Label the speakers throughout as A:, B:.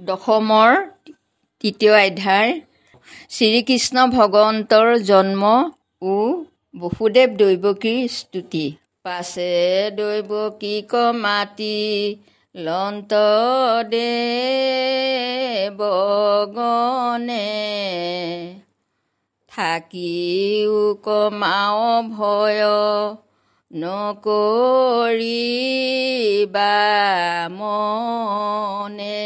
A: দশমৰ তৃতীয় অধ্যায় শ্ৰীকৃষ্ণ ভগৱন্তৰ জন্ম ও বসুদেৱ দৈৱকীৰ স্তুতি। পাছে দৈৱকীক মাতি লন্ত দেৱগণে থাকিও কমাও ভয় নকৰিবা মনে।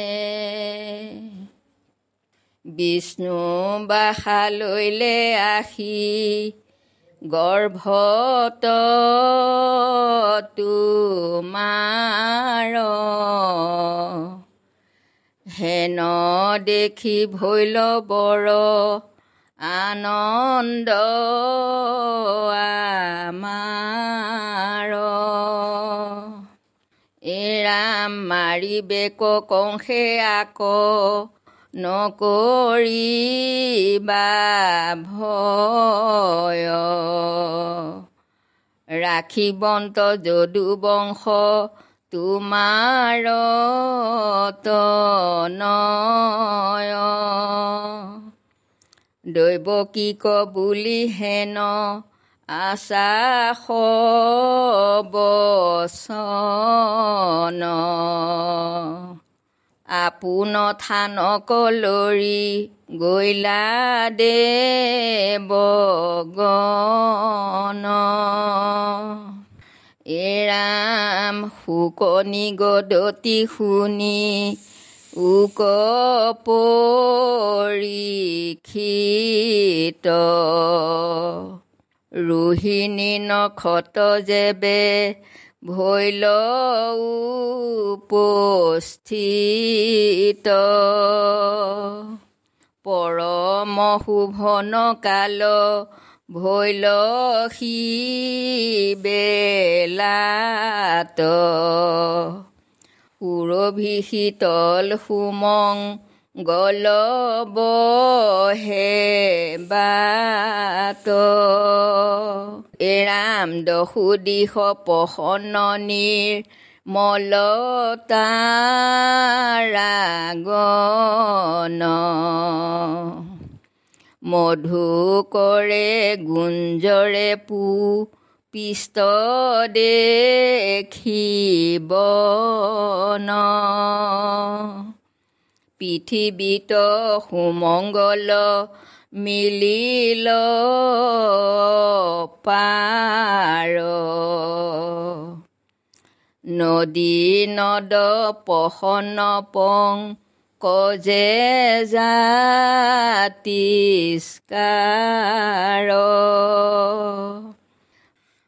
A: বিষ্ণু বাসালৈলে আহি গৰ্ভত তোমাৰ হেন দেখি ভৈল বৰ আনন্দ আমাৰ। এৰাম মাৰিবে কংসে আক নকৰিবা ভয়। ৰাখিবন্ত যদু বংশ তোমাৰ তনয় দৈৱকীক বুলি হেন আশা বচন আপোন থানক লৰি গৈলা দেৱগণ এৰাম শুকনি গদতি শুনি উক পৰীক্ষিত ৰোহিণী নখত যেবে ভৈল উপস্থিত। পৰম শোভন কাল ভৈল সি বেলাত। সুৰভি শীতল সুমং গল বহে বাত এৰাম দহু দিশ পহননিৰ মলতাৰাগন মধু কৰে গুঞ্জৰে পু পিষ্ট দেখিব পৃথিৱীত সুমংগল মিলিল নদী নদ পহন পং কজে জাতিষ্কাৰ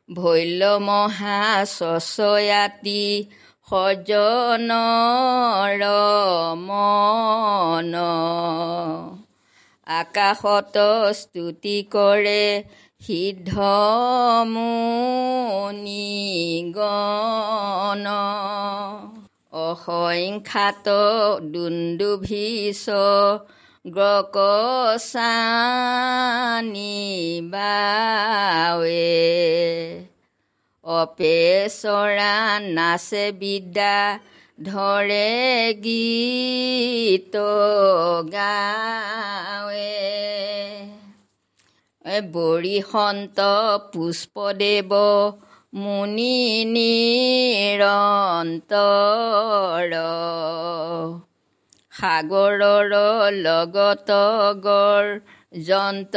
A: ভৈল মহা চচয়াতি সজনৰ মন। আকাশত স্তুতি কৰে সিদ্ধ মুনিগণ অসংখ্যাত দুন্দুভীষ গ্ৰকচানিবাৱে অপেচৰা নাচে বিদ্যা ধৰে গীত গাৱে। বৰি সন্ত পুষ্পদেৱ মুনি নিৰন্তৰ। সাগৰৰ লগত গড় যন্ত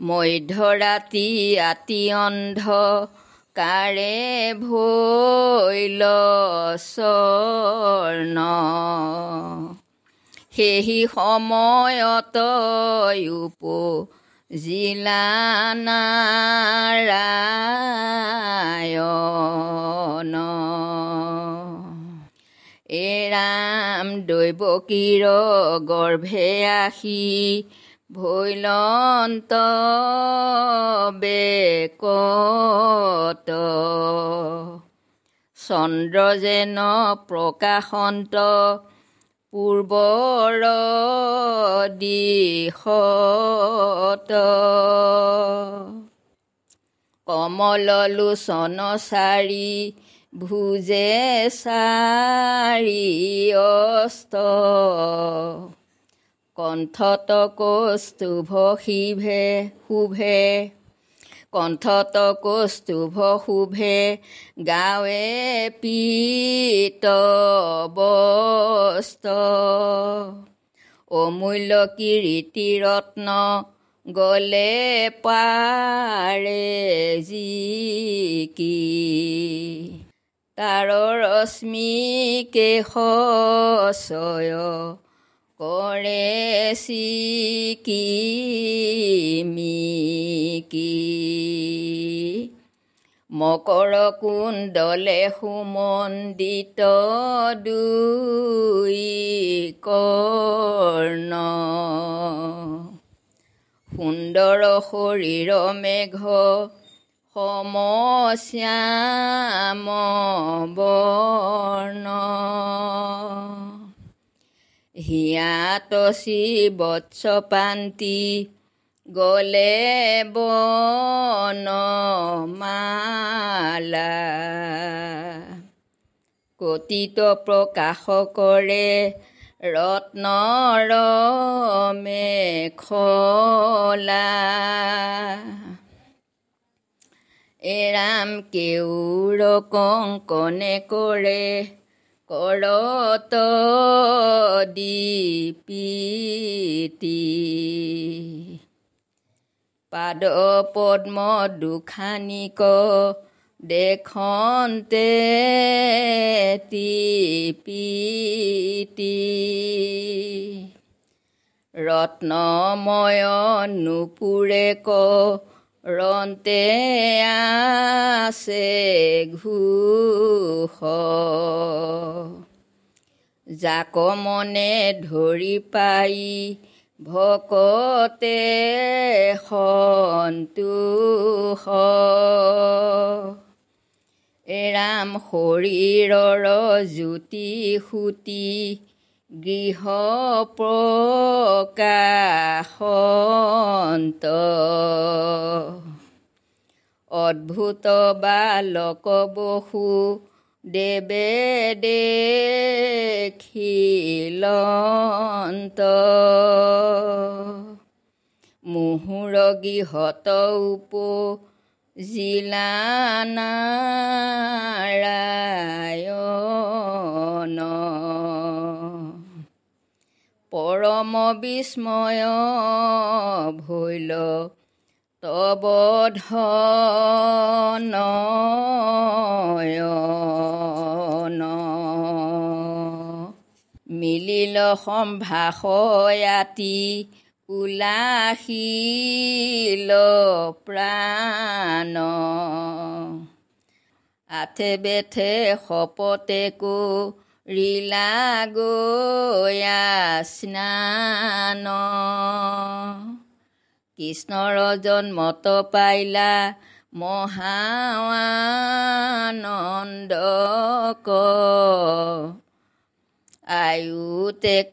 A: মধ্যৰাতি আতি অন্ধ কাৰে ভৈল স্বৰ্ণ। সেই সময়ত উপ জিলানাৰায়ণ এৰাম দৈৱকীৰ গৰ্ভে আহি ভৈলন্ত বেকত। চন্দ্ৰ যেন প্ৰকাশন্ত পূৰ্বৰ দিশত। কমল লোচন চাৰি ভুজে চাৰি অস্ত। কণ্ঠত কৌস্তুভ শিভে শুভে। কণ্ঠত কৌস্তুভ শুভে গাৱে পীত বস্ত। অমূল্য কীৰ্তি ৰত্ন গলে পাৰে জিকি তাৰ ৰশ্মি কেশয় কৰে চিকি মকৰ কুণ্ডলে সুমন্দিত দুই কৰ্ণ। সুন্দৰ শৰীৰ মেঘ সমশ্যাম বৰ্ণ হিয়াতচি বৎস পান্তি গলে বনমালা কতিত প্ৰকাশ কৰে ৰত্নৰ মেখলা এৰাম কেউৰ কংকনে কৰে। কৰত দীপিতি। পাদ পদ্ম দুখানিক দেখন্তে টিপিতি ৰত্নময় নুপুৰে ক ৰন্তে আছে ঘোষ। জাক মনে ধৰি পাই ভকতে সন্তোষ। এৰাম শৰীৰৰ জ্যোতি সুতি গৃহ প্ৰকাশন্ত। অদ্ভুত বালক বসু দেৱে দেখিলন্ত মুহুৰ গৃহত উপ জিলানাৰায়ণ পৰম বিস্ময় ভৈল তব ধন মিলিল সম্ভাষয়াতি উলাশীল প্ৰাণ। আঠে বেঠে শপতেকো গয়া স্নান কৃষ্ণৰ জন্মত পাইলা মহানন্দ ক। আয়ুতেক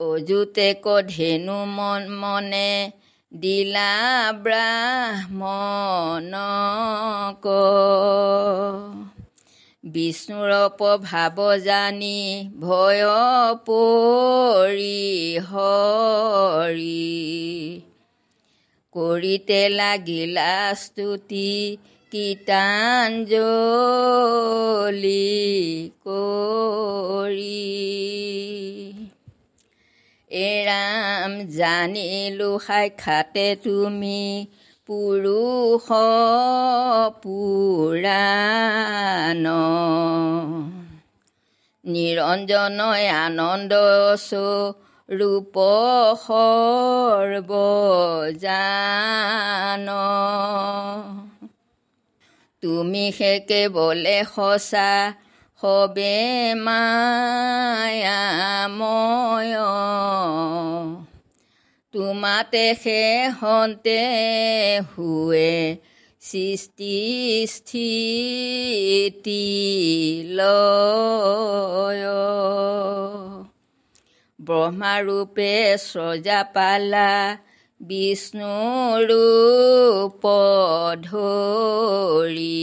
A: অযুতেক ধেনু মন মনে দিলা ব্ৰাহ্মণক বিষ্ণুৰ প্ৰভাৱ জানি ভয় পৰিহৰি কৰিতে লাগিলা স্তুতি কীৰ্তাঞ্জলি কৰি। এৰাম জানিলো সাক্ষাতে তুমি পুৰুষ পুৰাণ। নিৰঞ্জনয় আনন্দ ৰূপ সৰ্বজান। তুমি সে কেৱলে সঁচা সবে মায়াময়। তোমাতে সে হন্তে হুৱে সৃষ্টি স্থিতি লয়। ব্ৰহ্মাৰূপে স্ৰজা পালা বিষ্ণুৰূপ ধৰি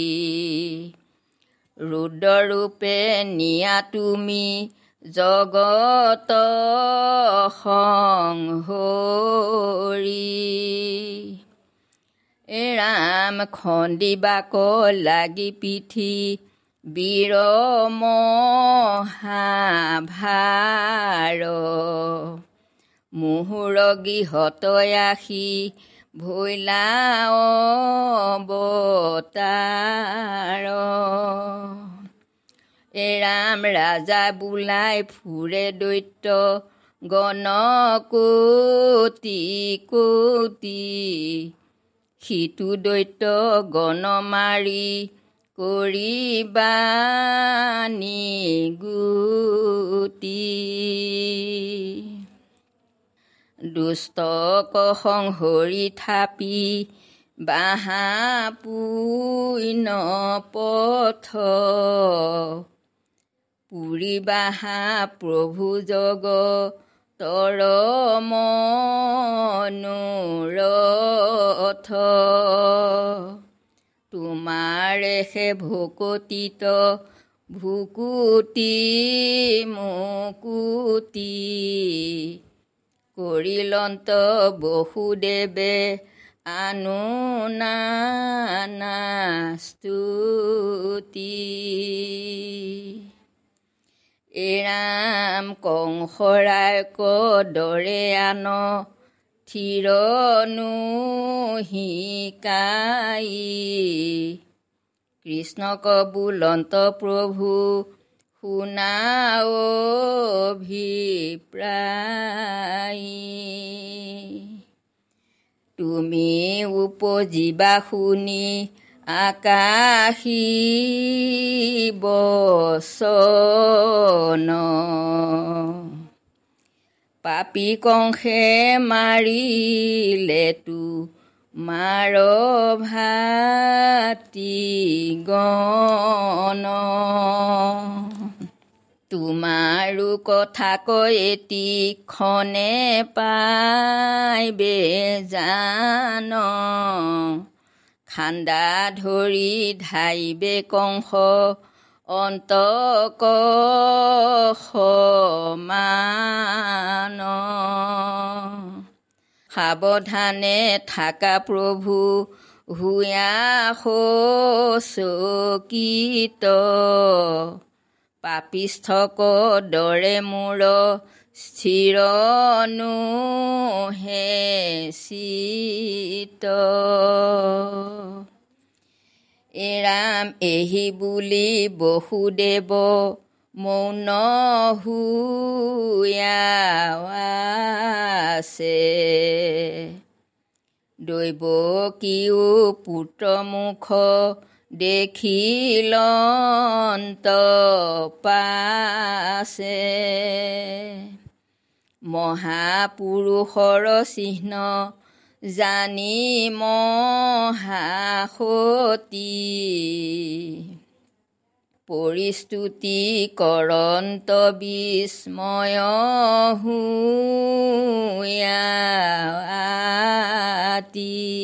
A: ৰুদ্ৰৰূপে নিয়া তুমি জগত সংহৰি ৰাম খন্দিবাক লাগি পিঠি বীৰ মহাভাৰ। মুহুৰ গৃহতই আহি ভৈলা অৱতাৰ এৰাম ৰাজা বোলাই ফুৰে দৈত্য গণ কোটি। কোটি সিটো দৈত্য গণ মাৰি কৰিবানি গুটি। দুষ্টক সংহৰি থাপি বাহা পুইন পথ। পুৰি বাহা প্ৰভু জগ তৰ মনোৰথ। তোমাৰে সে ভকতিত ভুকুতি মুকুতি। কৰিলন্ত বসুদেৱে আনো নানা স্তুতি। এৰাম কংসৰায়ক দৰে আন থিৰনো শিকাই। কৃষ্ণক বোলন্ত প্ৰভু শুনাও ভিপ্ৰায় তুমি উপজিবা শুনি আকাশী বচন। পাপী কংসে মাৰিলেতো মাৰ ভাতি গণ। তোমাৰো কথা কৈ এটি খনে পাইবে জান। খান্দা ধৰি ধাইবে কংস অন্তক সমান সাৱধানে থাকা প্ৰভু হুয়া চকিত পাপিষ্ঠক দৰে মূৰ স্থিৰনো হে চিত এৰাম এহি বুলি বসুদেৱ মৌন হুয়াছে দৈৱ কিও পুত্ৰ মুখ দেখিলন্ত পাছে মহাপুৰুষৰ চিহ্ন। জানি মহাসতী। পৰিস্তুতি কৰন্ত বিস্ময় হুয়াতি।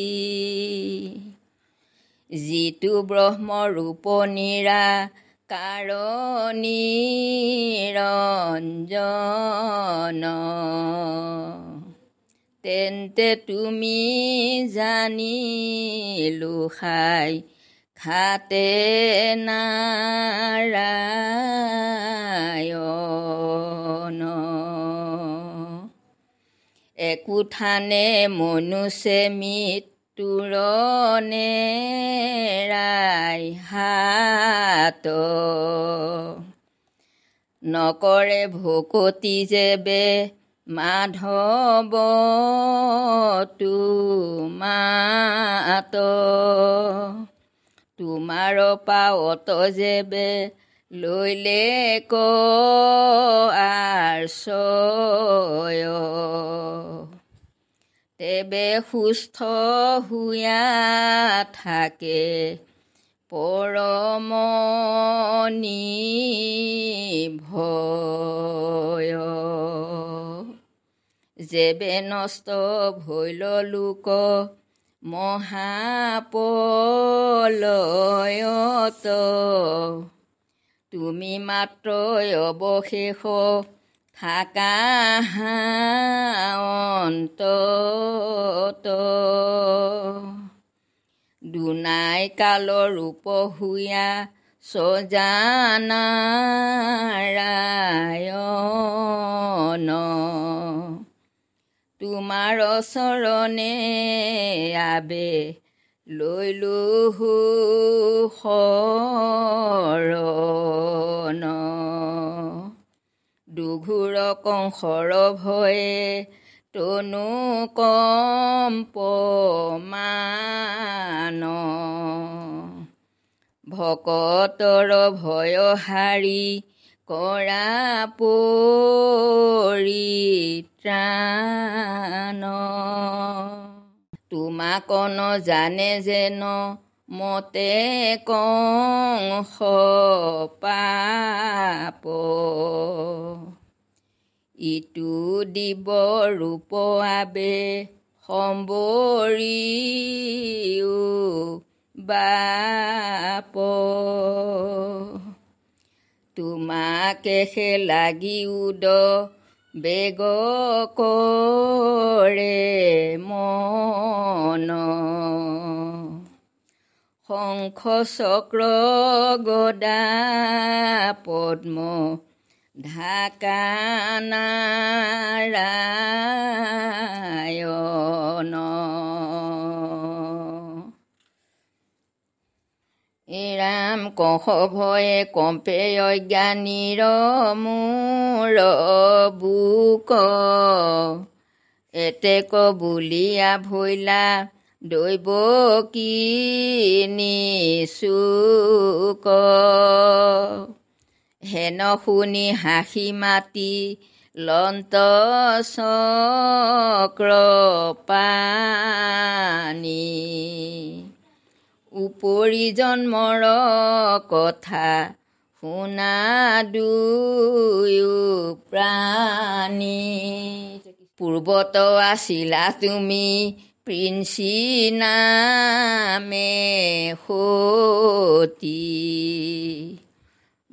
A: যিটো ব্ৰহ্মৰূপ নিৰা কাৰণীৰঞ্জন তেন্তে তুমি জানিলো খাই খাতে নাৰায়ণ। একোঠানে মনুষ্যে মৃত্যুৰণে ৰাই হাত। নকৰে ভকতি যেবে মাধৱ তোমাত। তোমাৰ পাৱত যেবে লৈলে ক আৰ্চয় তেবে সুস্থ হুয়া থাকে। পৰমনি ভয়। যেবে নষ্ট ভৈল লোক মহাপলয়ত। তুমি মাত্ৰ অৱশেষ থাকা অন্তত। দুনাই কালৰ ৰূপ হুয়া সজানাৰায়ণ। তোমাৰ চৰণে আবে লৈলো শৰণ দুঘূৰ কংসৰ ভয়ে তনু কম্পমান ভকতৰ ভয় হাৰি কৰা পৰিত্ৰাণ। তোমাক নজানে যেন মতে কংস পাপ ইটো দিব ৰূপ আবে সম্বৰীও বাপ তোমাকে সে লাগি উদ বেগ কৰে মন শংখ চক্ৰ গদা পদ্ম ঢাকানাৰায়ণ ৰাম কহ ভয়ে কম্পে অজ্ঞানীৰ মূৰ বুক। এতেক বুলিয়া ভৈলা দৈৱ কি নিচুক হেন শুনি হাঁহি মাতি লন্ত চক্ৰ পানী উপৰি জন্মৰ কথা শুনা দুয়ো প্ৰাণী পূৰ্বত আছিলা তুমি প্ৰিন্সি নামে সতী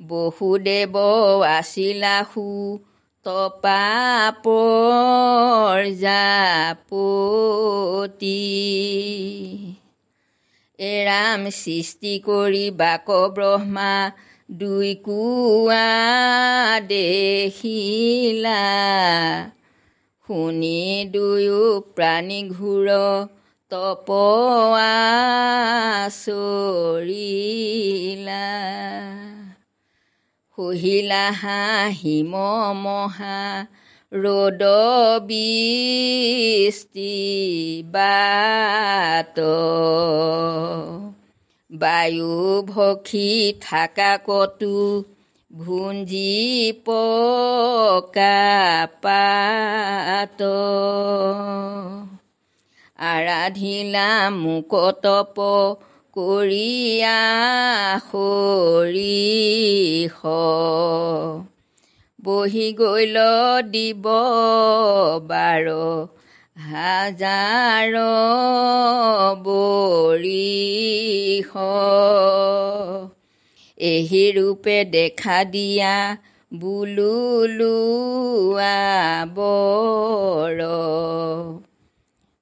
A: বহুদেৱ আছিলা সু তপা পৰ্যাপতি এৰাম সৃষ্টি কৰি বাক ব্ৰহ্মা দুই কোৱা দেখিলা শুনি দুয়ো প্ৰাণী ঘূৰ তপ চৰিলা। সহিলা হাঁহিম মহা ৰ'দ বৃষ্টি বাত বায়ু ভখি থাকা কতো ভুঞ্জি পাত আৰাধিলা মোক তপ কৰিয়া সৰিষ বহি গৈল দিব বাৰ হাজাৰ বৰিষ এহি ৰূপে দেখা দিয়া বুলুলোৱা বৰ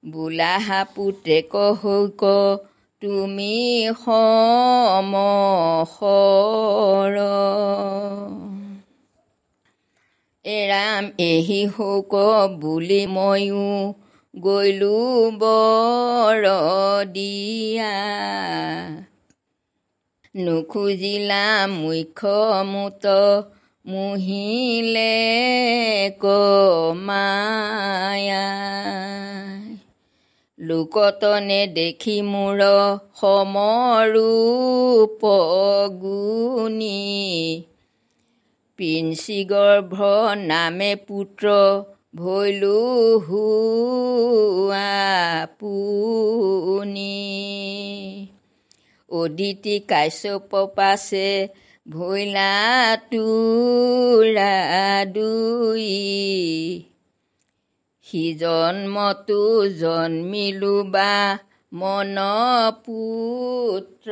A: বোলাহা পুতেক হৈক তুমি সমসৰ এৰাম এহি শোক বুলি ময়ো গৈলো বৰ দিয়া নুখুজিলা মুখ্য মুত মুহিলে কমায়া লোকতনে দেখি মোৰ সমৰূপ গুণী পিঞ্চি গৰ্ভ নামে পুত্ৰ ভৈলো হুৱা পুনি অদিতি কাশ্যপ পাছে ভৈলা তোৰা দুই সি জন্মটো জন্মিলো বা মন পুত্ৰ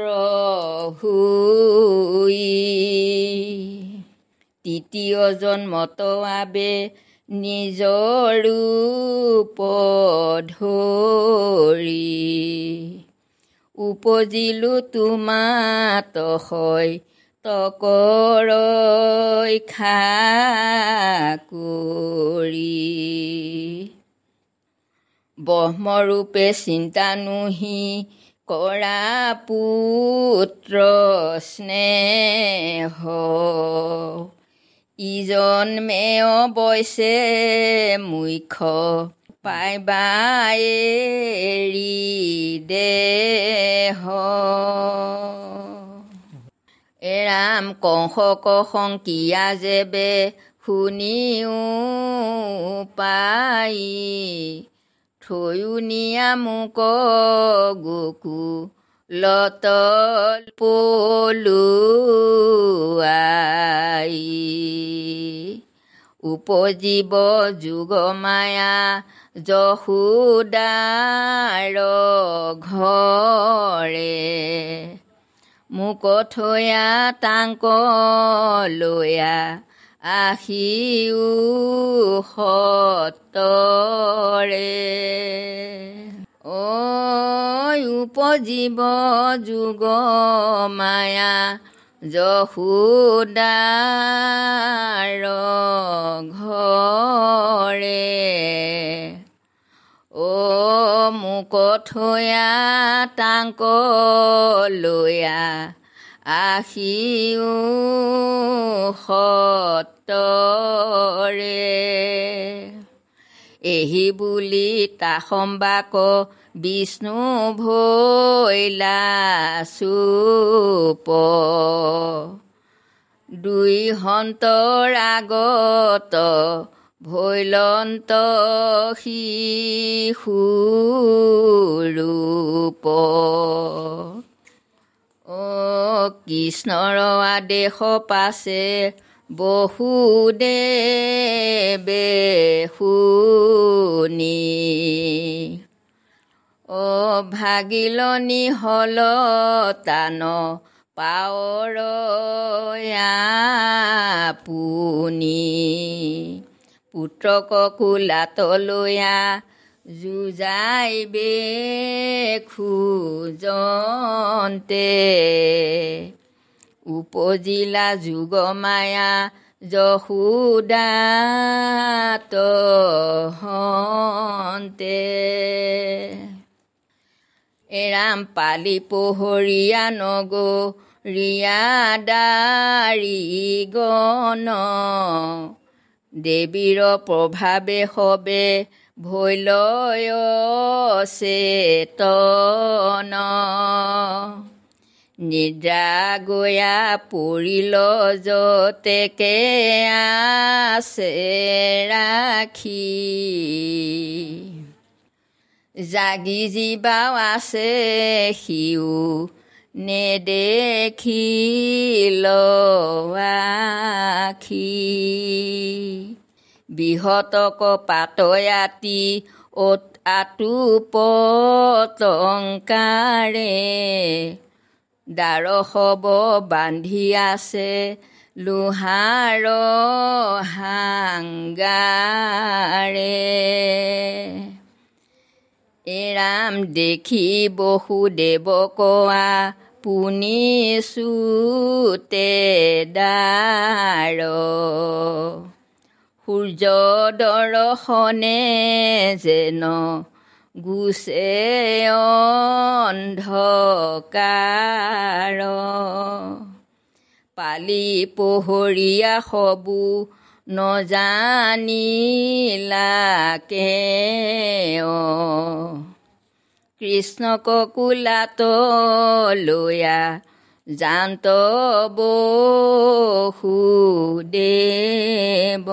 A: হুই তৃতীয় জন্মত আবে নিজৰ ধৰি। উপজিলো তোমাত হয় তকৰ খাকুৰি। ব্ৰহ্মৰূপে চিন্তা নুহি কৰা পুত্ৰ স্নেহ। ইজন মেয় বৈছে মুখ্য পাইবাই দেহ। এৰাম কংসক শংকিয়া যেবে শুনিও পাই। থৈও নিয়া মোক গোকু লত পলুৱাই। উপজীৱ যুগ মায়া যশোদাৰ ঘৰে মোক থৈয়া তাংক লৈয়া আহিও সতৰে ঐ উপজীৱ যুগ মায়া যশোদাৰ ঘৰে অ মোক থৈয়া তাংক লৈয়া আহিও সতৰে এহি বুলি তাসম্বাক বিষ্ণু ভৈলা চুপ। দুই সন্তৰ আগত ভৈলন্ত শিশুৰূপ অ কৃষ্ণৰ আদেশ পাছে বহুদেৱে শুনি। অ ভাগিলনি হল তান পাৱৰ পুনি। পুত্ৰক কোলাত লৈয়া যুঁজাইবে খোজন্তে। উপজিলা যুগ মায়া যশোদাত এৰাম পালি পোহৰীয়া নগ ৰিয়া দাৰি গণ দেৱীৰ প্ৰভাৱে সবে ভৈলয় চেতন নিদ্ৰা গয়া পৰিল যতেকে আছে ৰাখি। জাগি জীৱাও আছে সিও নেদেখিল আখি বৃহতক পাতয়াতি আতু পতংকাৰে দ্বাৰসব বান্ধি আছে লোহাৰ হাংগাৰে। এৰাম দেখি বসুদেৱ কোৱা পুনিছোতে দাৰ সূৰ্য দৰ্শনে যেন গুচে অন্ধকাৰ পালি পোহৰীয়া সবু নজানিলাকে কৃষ্ণক কোলাত লৈয়া জান্ত বসুদেৱ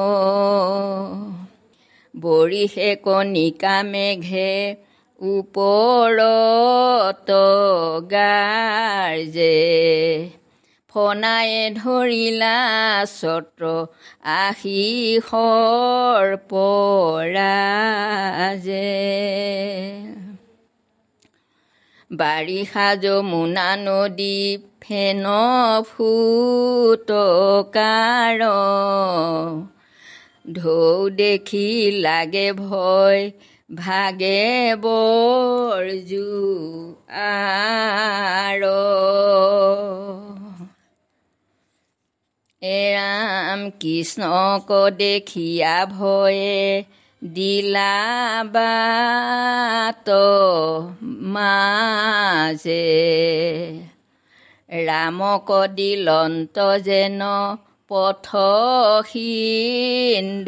A: বৰিষে কণিকা মেঘে ওপৰত গাৰ্জে ফনায়ে ধৰিলা ছত্ৰ আশীষৰ পৰা যে। বাৰিষা যমুনা নদী ফেন ফুটকাৰ ঢৌ দেখি লাগে ভয় ভাগে বৰজু আৰ এৰাম কৃষ্ণক দেখিয়া ভয়ে দিলা বাত মাজে। ৰামক দিলন্ত যেন পথ সিন্ধুৰাজে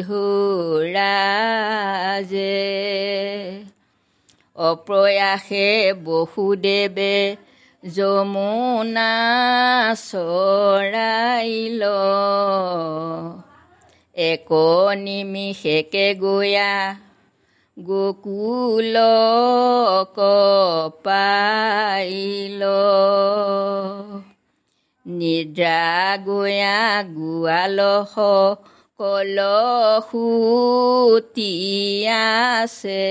A: অপ্ৰয়াসে বসুদেৱে যমুনা চৰাইল। এক নিমিষেকে গয়া গকুল পাইল নিদ্ৰা গয়া গোৱালস কল আছে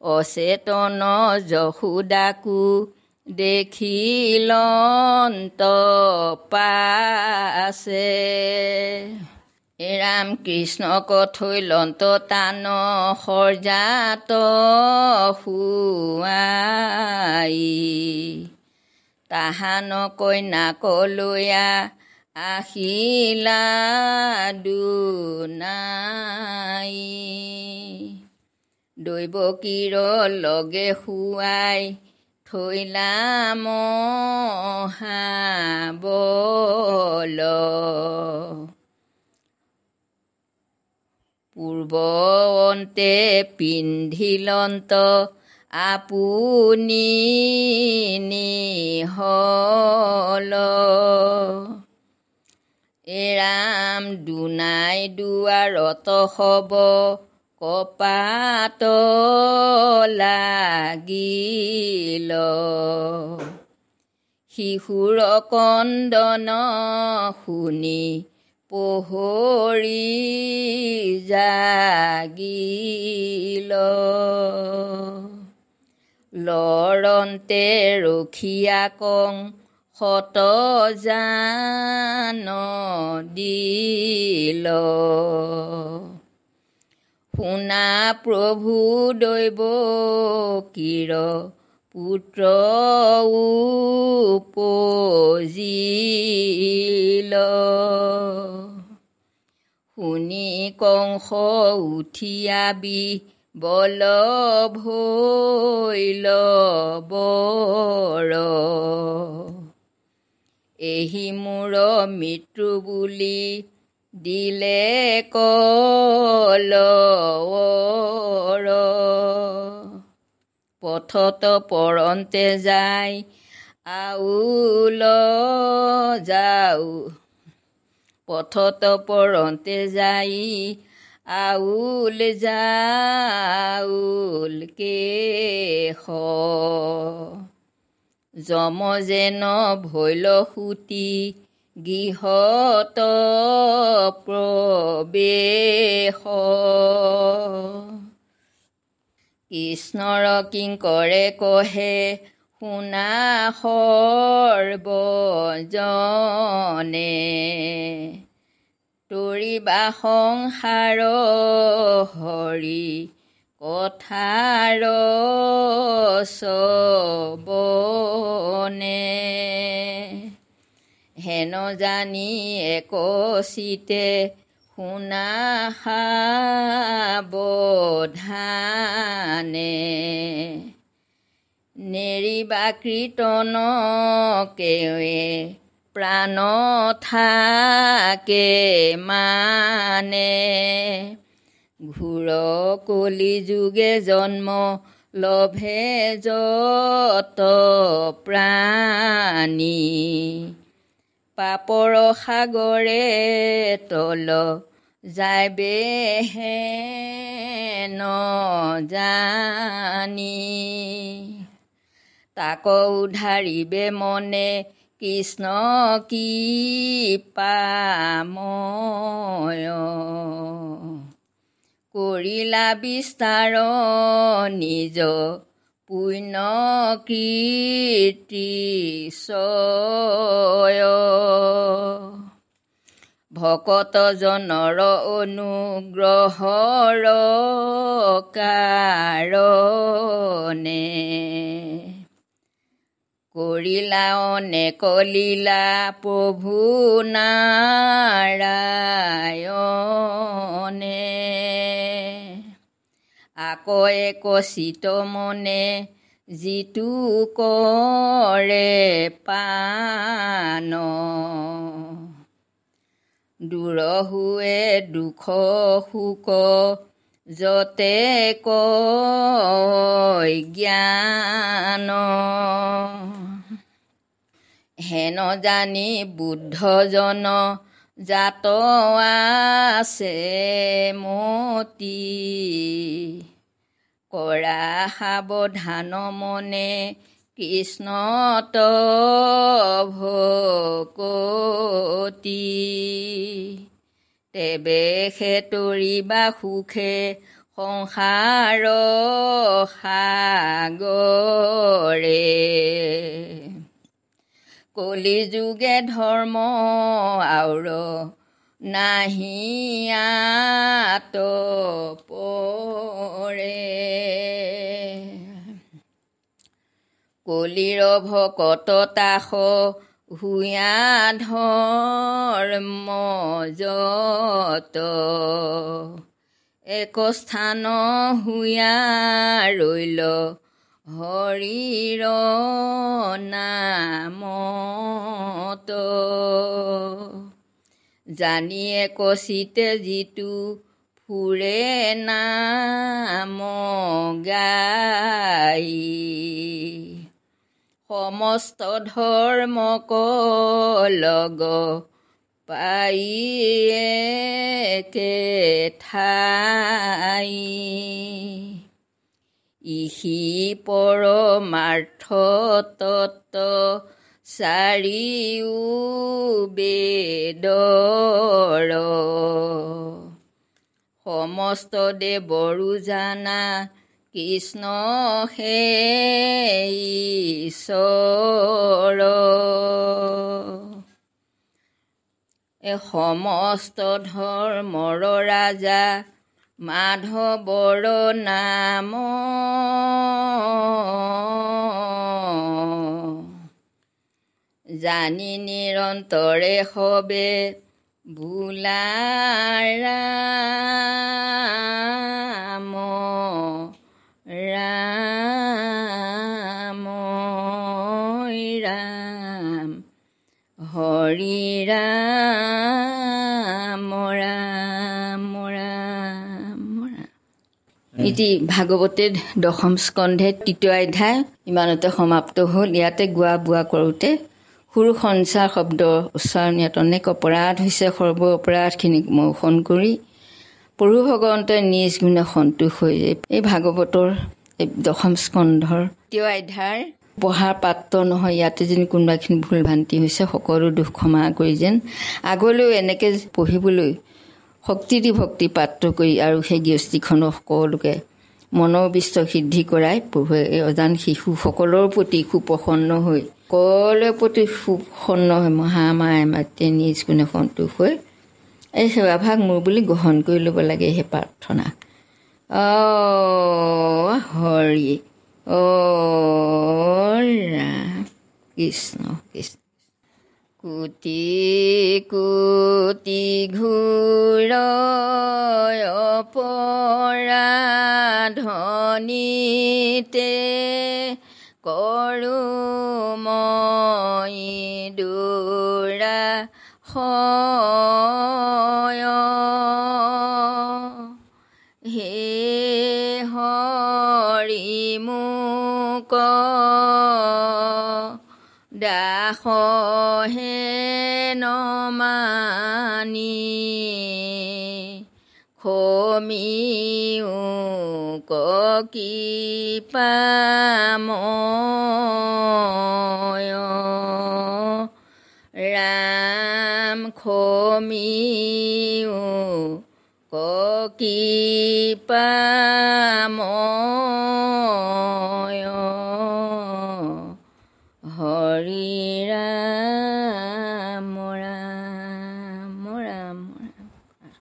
A: অচেতন যশোদাকো দেখিলন্ত পাছে ৰাম কৃষ্ণক থৈ লন্ত টান সৰজাত শুৱাই তাহান কন্যাকলৈয়া আহিলা দুনাই দৈৱকীৰ লগে শুৱাই থৈলা মহাবল পিন্ধিলন্ত আপুনি নিহল। এৰাম দুনাই দুৱাৰত হব। কপাত লাগিল শিশুৰ কন্দন শুনি পহৰি জাগিল লৰন্তে ৰখীয়া কং শত জান দিল শুনা প্ৰভু দৈৱ কিৰ পুত্ৰ উপজিল। শুনি কংস উঠিয়াবি বল ভৈল বৰ। এহি মোৰ মৃত্যু বুলি দিলে কল পথত পৰন্তে যায় আউল যাওঁ। পথত পৰন্তে যাই আউল যাউল কেশ। যম যেন ভৈল সুতি গৃহত প্ৰৱেশ। কৃষ্ণৰ কিংকৰে কহে শুনা সৰ্বজনে তৰিবা সংসাৰ হৰি কথাৰ চবনে। হেন জানি একচিতে শুনা সাৱধানে নেৰিবা কীৰ্তন কেৱে প্ৰাণ থাকে মানে। ঘূৰ কলি যুগে জন্ম লভে যত প্ৰাণী। পাপৰ সাগৰে তল যাইবে হে জানি। তাক উধাৰিবে মনে কৃষ্ণ কি পাময় কৰিলা বিস্তাৰ নিজ পুণ্য কীৰ্তি ভকতজনৰ অনুগ্ৰহৰ কাৰণে কৰিলা অনেক লীলা প্ৰভু নাৰায়ণে। আকৌ এক চিত মনে যিটো কৰে পান দূৰ হুৱে দুখ সুখ যতে জ্ঞান। হেন জানি বুদ্ধজন জাত আছে মতি। কৰা সাৱধান মনে কৃষ্ণত ভকতি। তেবে সেতৰিবা সুখে সংসাৰ সাগৰে। কলি যুগে ধৰ্ম আউৰ নাহিয়াত পৰে। কলিৰ ভকত তাস হুয়া ধৰ্ম যত? এক স্থান হুয়া ৰৈল হৰিৰ নামত। জানিয়ে কচিতে যিটো ফুৰে নাম গাই। সমস্ত ধৰ্মক লগ পাইকে ঠাই। ইহি পৰমাৰ্থ তত্ত চাৰিও বেদৰ সমস্ত দেৱৰো জানা কৃষ্ণ হে ঈশ্বৰ সমস্ত ধৰ্মৰ ৰাজা মাধৱৰ নাম জানি নিৰন্তৰে সবে বোলাৰাম ৰাম ৰাম। হৰি ৰাম ৰাম ৰাম ইতি ভাগৱতে দশম স্কন্ধে তৃতীয় অধ্যায় ইমানতে সমাপ্ত হ'ল। ইয়াতে গোৱা বোৱা কৰোঁতে সুৰ সঞ্চাৰ শব্দ উচ্চাৰণ ইয়াত অনেক অপৰাধ হৈছে সৰ্ব অপৰাধখিনিক মৌসন কৰি প্ৰভু ভগৱন্তই নিজ গুণে সন্তোষ হৈ এই ভাগৱতৰ এই দশম স্কন্ধৰ তৃতীয় অধ্যায়ৰ পঢ়াৰ পাত্ৰ নহয় ইয়াতে যেন কোনোবাখিনি ভুল ভ্ৰান্তি হৈছে সকলো দুখ ক্ষমা কৰি যেন আগলৈও এনেকৈ পঢ়িবলৈ শক্তি দি ভক্তি পাত্ৰ কৰি আৰু সেই গৃহস্থীখনক সকলোকে মনৰ বিষ্ট সিদ্ধি কৰাই প্ৰভুৱে এই অজান শিশুসকলৰ প্ৰতি সুপ্ৰসন্ন হৈ সকলোৰে প্ৰতি সুপ্ৰসন্ন হৈ মহামায়ে মাতৃয়ে নিজ গুণে সন্তোষ হৈ এই সেৱাভাগ মোৰ বুলি গ্ৰহণ কৰি ল'ব লাগে সেই প্ৰাৰ্থনা। হৰি অ কৃষ্ণ কৃষ্ণ। কুটি কুটি ঘূৰ পৰাধনীতে কৰোঁ মই দূৰা হে হৰি মোক ขอเฮนอมานีโคมิวโกกิปะโมโยรามโคมิวโกกิปะโม